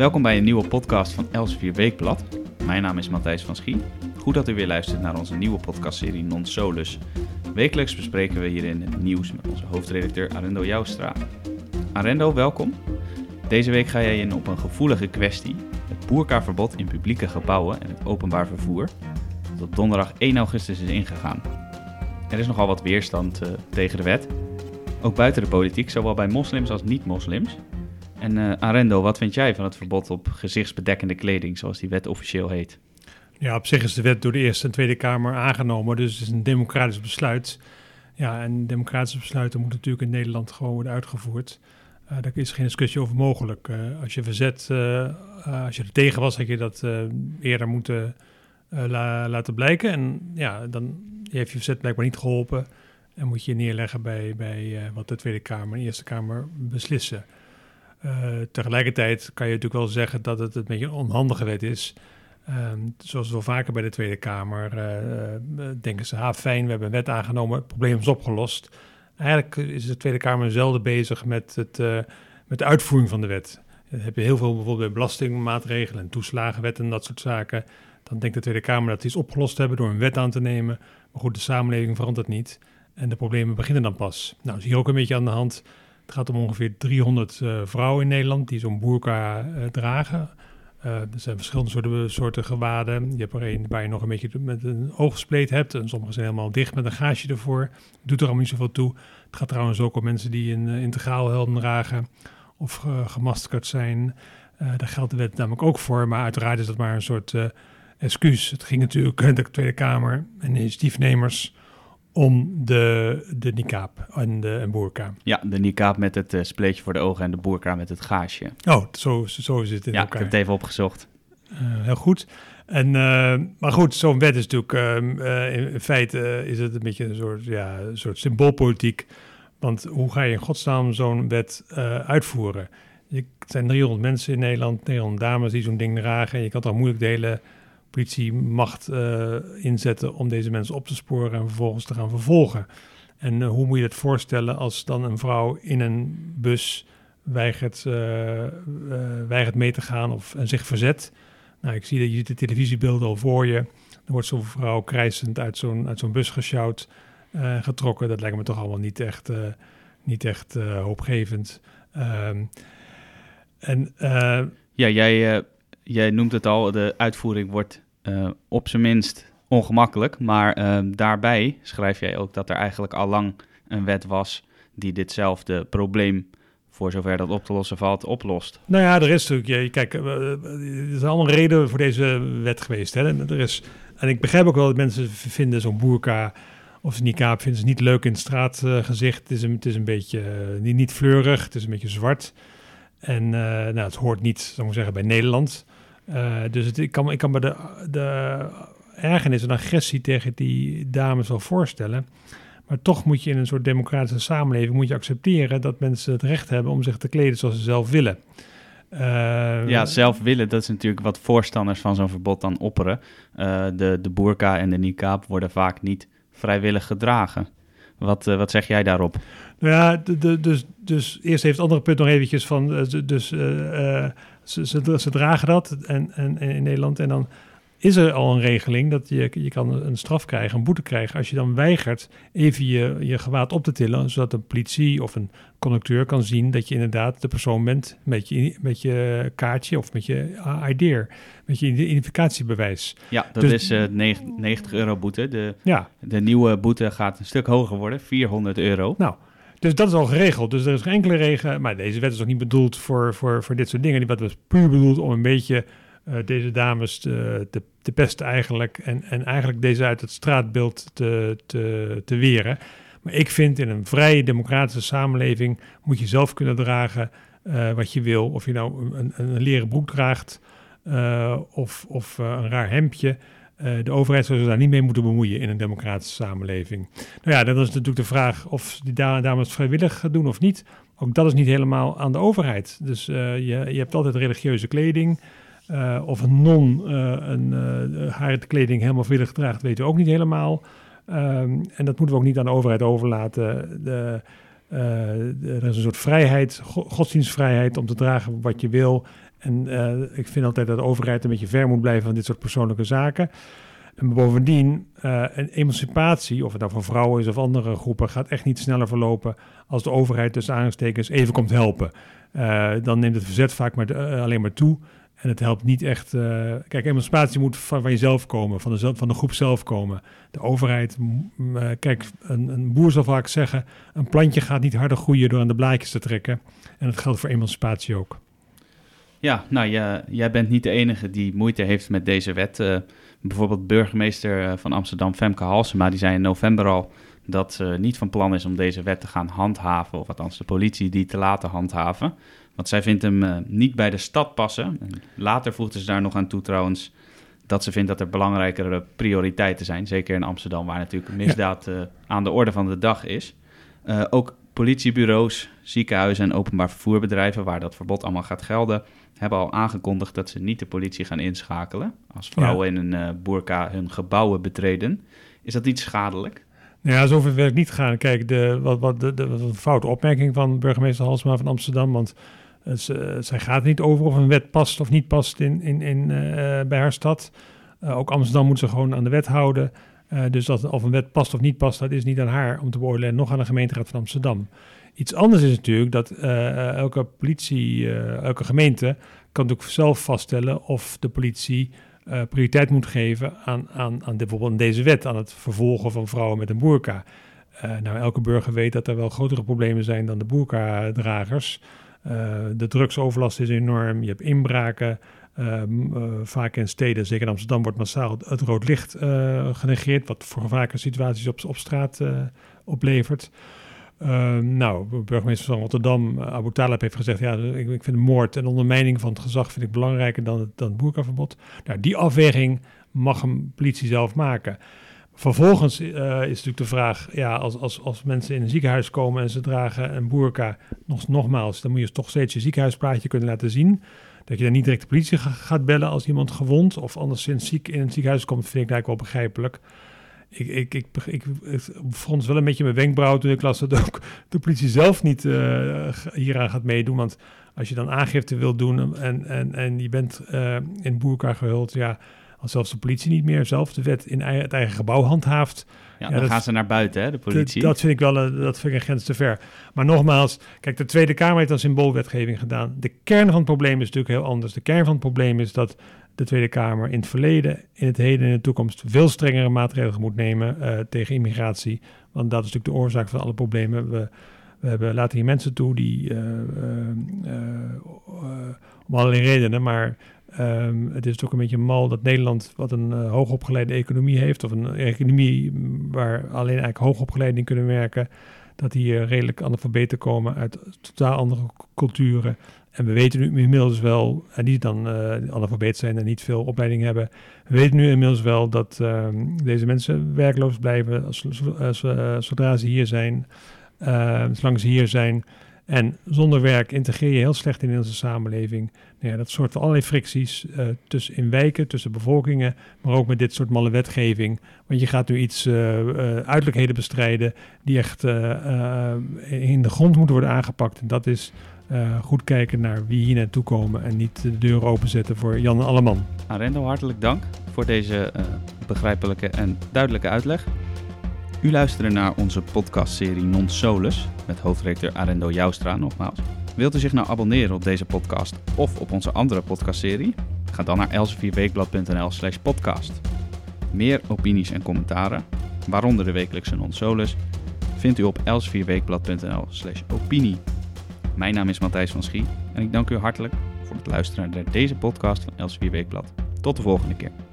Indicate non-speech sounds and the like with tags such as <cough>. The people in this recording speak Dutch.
Welkom bij een nieuwe podcast van Elsevier Weekblad. Mijn naam is Matthijs van Schie. Goed dat u weer luistert naar onze nieuwe podcastserie Non Solus. Wekelijks bespreken we hierin het nieuws met onze hoofdredacteur Arendo Joustra. Arendo, welkom. Deze week ga jij in op een gevoelige kwestie: het boerkaverbod in publieke gebouwen en het openbaar vervoer, dat donderdag 1 augustus is ingegaan. Er is nogal wat weerstand uh, tegen de wet, ook buiten de politiek, zowel bij moslims als niet-moslims. En uh, Arendo, wat vind jij van het verbod op gezichtsbedekkende kleding, zoals die wet officieel heet? Ja, op zich is de wet door de Eerste en Tweede Kamer aangenomen, dus het is een democratisch besluit. Ja, en democratische besluiten moeten natuurlijk in Nederland gewoon worden uitgevoerd. Uh, daar is geen discussie over mogelijk. Uh, als je verzet, als je er tegen was, had je dat eerder moeten la laten blijken. En ja, dan heeft je verzet blijkbaar niet geholpen. En moet je neerleggen bij, bij wat de Tweede Kamer en Eerste Kamer beslissen. Tegelijkertijd kan je natuurlijk wel zeggen dat het een beetje een onhandige wet is. Um, zoals wel vaker bij de Tweede Kamer denken ze, ha fijn, we hebben een wet aangenomen, het probleem is opgelost. Eigenlijk is de Tweede Kamer zelden bezig met, het, met de uitvoering van de wet. Dan heb je heel veel bijvoorbeeld bij belastingmaatregelen en toeslagenwet en dat soort zaken. Dan denkt de Tweede Kamer dat die is opgelost hebben door een wet aan te nemen. Maar goed, de samenleving verandert niet. En de problemen beginnen dan pas. Nou, is hier ook een beetje aan de hand. Het gaat om ongeveer 300 uh, vrouwen in Nederland die zo'n boerka uh, dragen. Uh, er zijn verschillende soorten, soorten gewaden. Je hebt er een waar je nog een beetje met een oogspleet hebt. En sommige zijn helemaal dicht met een gaasje ervoor. Doet er allemaal niet zoveel toe. Het gaat trouwens ook om mensen die een integraal helm dragen of gemaskerd zijn. daar geldt de wet namelijk ook voor. Maar uiteraard is dat maar een soort excuus. Het ging natuurlijk <laughs> de Tweede Kamer en initiatiefnemers om de, de niqab en de en boerka. Ja, de niqab met het uh, spleetje voor de ogen en de boerka met het gaasje. Oh, zo, zo is het in ja, elkaar. ik heb het even opgezocht. Uh, heel goed. En, uh, maar goed, zo'n wet is natuurlijk, in, in, feite is het een beetje een soort, ja, een soort symboolpolitiek. Want hoe ga je in godsnaam zo'n wet uitvoeren? Je, het zijn 300 mensen in Nederland, 300 dames die zo'n ding dragen. En je kan toch moeilijk delen politie macht uh, inzetten om deze mensen op te sporen en vervolgens te gaan vervolgen. En uh, hoe moet je het voorstellen als dan een vrouw in een bus weigert, uh, weigert mee te gaan of en zich verzet? Nou, ik zie dat je de televisiebeelden al voor je. Dan wordt zo'n vrouw krijsend uit zo'n uit zo'n bus gesjouwd, getrokken. Dat lijkt me toch allemaal niet echt, niet echt hoopgevend. Um, en, ja, jij jij noemt het al, de uitvoering wordt uh, op zijn minst ongemakkelijk. Maar uh, daarbij schrijf jij ook dat er eigenlijk al lang een wet was die ditzelfde probleem, voor zover dat op te lossen valt, oplost. Nou ja, er is natuurlijk, kijk, uh, er zijn allemaal redenen voor deze wet geweest. Hè? Er is, en ik begrijp ook wel dat mensen vinden zo'n boerka of niqab vinden ze niet leuk in het straatgezicht. het, is een, het is een beetje niet, niet fleurig, het is een beetje zwart. En nou, het hoort niet, zou ik zeggen, bij Nederland. Uh, dus het, ik, kan, ik kan me de, de ergernis en agressie tegen die dames wel voorstellen. Maar toch moet je in een soort democratische samenleving moet je accepteren dat mensen het recht hebben om zich te kleden zoals ze zelf willen. Uh, ja, zelf willen, dat is natuurlijk wat voorstanders van zo'n verbod dan opperen. De, de burka en de niqab worden vaak niet vrijwillig gedragen. Wat, uh, wat zeg jij daarop? Nou ja, de, de, dus, dus eerst heeft het andere punt nog eventjes van... dus ze, ze, ze, dragen dat en, en, in Nederland. En dan is er al een regeling dat je, je kan een straf krijgen, een boete krijgen, als je dan weigert even je, je gewaad op te tillen, zodat een politie of een conducteur kan zien dat je inderdaad de persoon bent met je, met je kaartje of met je ID, met je identificatiebewijs. Ja, dat dus, is uh, 90 euro boete. De, ja. de nieuwe boete gaat een stuk hoger worden, 400 euro. Nou, dus dat is al geregeld. Dus er is geen enkele regen. Maar deze wet is ook niet bedoeld voor, voor, voor dit soort dingen. Die wet was puur bedoeld om een beetje deze dames te, te, te, pesten eigenlijk. En, en eigenlijk deze uit het straatbeeld te, te, te weren. Maar ik vind in een vrije democratische samenleving moet je zelf kunnen dragen uh, wat je wil. Of je nou een, een leren broek draagt uh, of, of een raar hemdje. De overheid zou zich daar niet mee moeten bemoeien in een democratische samenleving. Nou ja, dan is natuurlijk de vraag of die dames vrijwillig doen of niet. Ook dat is niet helemaal aan de overheid. Dus je, je hebt altijd religieuze kleding. Uh, of een non een, haar kleding helemaal vrijwillig draagt, weten we ook niet helemaal. Um, en dat moeten we ook niet aan de overheid overlaten. De, er is een soort vrijheid, godsdienstvrijheid om te dragen wat je wil. En uh, ik vind altijd dat de overheid een beetje ver moet blijven van dit soort persoonlijke zaken. En bovendien, uh, een emancipatie, of het nou van vrouwen is of andere groepen, gaat echt niet sneller verlopen als de overheid tussen aanstekens even komt helpen. Uh, dan neemt het verzet vaak maar alleen maar toe. En het helpt niet echt. Uh, kijk, emancipatie moet van, van, jezelf komen, van de, van de groep zelf komen. De overheid, uh, kijk, een, een, boer zal vaak zeggen: een plantje gaat niet harder groeien door aan de blaadjes te trekken. En dat geldt voor emancipatie ook. Ja, nou, jij bent niet de enige die moeite heeft met deze wet. Uh, bijvoorbeeld burgemeester van Amsterdam, Femke Halsema, die zei in november al dat ze niet van plan is om deze wet te gaan handhaven, of althans de politie die te laten handhaven. Want zij vindt hem uh, niet bij de stad passen. Later voegde ze daar nog aan toe trouwens dat ze vindt dat er belangrijkere prioriteiten zijn. Zeker in Amsterdam, waar natuurlijk misdaad uh, aan de orde van de dag is. Uh, ook politiebureaus, ziekenhuizen en openbaar vervoerbedrijven, waar dat verbod allemaal gaat gelden, hebben al aangekondigd dat ze niet de politie gaan inschakelen als vrouwen ja. in een burka hun gebouwen betreden. Is dat niet schadelijk? Nou ja, zover wil ik niet gaan. Kijk, de, wat, wat, de, de, een foute opmerking van burgemeester Halsma van Amsterdam. Want ze, zij gaat niet over of een wet past of niet past in, in, in, uh, bij haar stad. Uh, ook Amsterdam moet ze gewoon aan de wet houden. dus dat, of een wet past of niet past, dat is niet aan haar om te beoordelen. Nog aan de gemeenteraad van Amsterdam. Iets anders is natuurlijk dat elke politie, elke gemeente kan natuurlijk zelf vaststellen of de politie uh, prioriteit moet geven aan, aan, aan bijvoorbeeld deze wet, aan het vervolgen van vrouwen met een boerka. Uh, nou, elke burger weet dat er wel grotere problemen zijn dan de boerka-dragers. Uh, de drugsoverlast is enorm, je hebt inbraken. vaak in steden, zeker in Amsterdam, wordt massaal het rood licht genegeerd, wat voor gevaarlijke situaties op, op straat oplevert. Uh, nou, burgemeester van Rotterdam, Abu Talib, heeft gezegd: ja, ik, ik vind moord en ondermijning van het gezag vind ik belangrijker dan het, dan het boerkaverbod. Nou, die afweging mag een politie zelf maken. Vervolgens uh, is natuurlijk de vraag: ja, als, als, als mensen in een ziekenhuis komen en ze dragen een boerka, nog, nogmaals, dan moet je toch steeds je ziekenhuisplaatje kunnen laten zien. Dat je dan niet direct de politie gaat bellen als iemand gewond of anderszins ziek in een ziekenhuis komt, vind ik eigenlijk wel begrijpelijk ik, ik, ik, ik, frons wel een beetje mijn wenkbrauw toen ik las dat ook de politie zelf niet uh, hieraan gaat meedoen. Want als je dan aangifte wil doen en, en, en je bent uh, in boerka gehuld, ja, als zelfs de politie niet meer zelf de wet in het eigen gebouw handhaaft. Ja, dan gaan ze naar buiten, hè, de politie. Dat, vind ik wel een, dat vind ik een grens te ver. Maar nogmaals, kijk, de Tweede Kamer heeft dan symboolwetgeving gedaan. De kern van het probleem is natuurlijk heel anders. De kern van het probleem is dat de Tweede Kamer in het verleden, in het heden en in de toekomst veel strengere maatregelen moet nemen uh, tegen immigratie. Want dat is natuurlijk de oorzaak van alle problemen. We, we hebben, laten hier mensen toe die uh, uh, om allerlei redenen, maar um, het is toch een beetje mal dat Nederland, wat een hoogopgeleide economie heeft, of een economie waar alleen eigenlijk hoogopgeleiden kunnen werken, dat hier redelijk analfabeten komen uit totaal andere culturen. En we weten nu inmiddels wel, en die dan uh, analfabeet zijn en niet veel opleiding hebben, we weten nu inmiddels wel dat uh, deze mensen werkloos blijven als, als, uh, zodra ze hier zijn, zolang ze hier zijn. En zonder werk integreer je heel slecht in onze samenleving. Nou ja, dat soort van allerlei fricties tussen in wijken, tussen bevolkingen, maar ook met dit soort malle wetgeving. Want je gaat nu iets uiterlijkheden bestrijden die echt in de grond moeten worden aangepakt. En dat is uh, goed kijken naar wie hier naartoe komen en niet de deur openzetten voor Jan Alleman. Arendo, hartelijk dank voor deze uh, begrijpelijke en duidelijke uitleg. U luisterde naar onze podcastserie Non Solus met hoofdredacteur Arendo Joustra nogmaals. Wilt u zich nou abonneren op deze podcast of op onze andere podcastserie? Ga dan naar elsevierweekblad.nl slash podcast. Meer opinies en commentaren, waaronder de wekelijkse Non Solus, vindt u op elsevierweekblad.nl slash opinie. Mijn naam is Matthijs van Schie en ik dank u hartelijk voor het luisteren naar deze podcast van Elsevier Weekblad. Tot de volgende keer.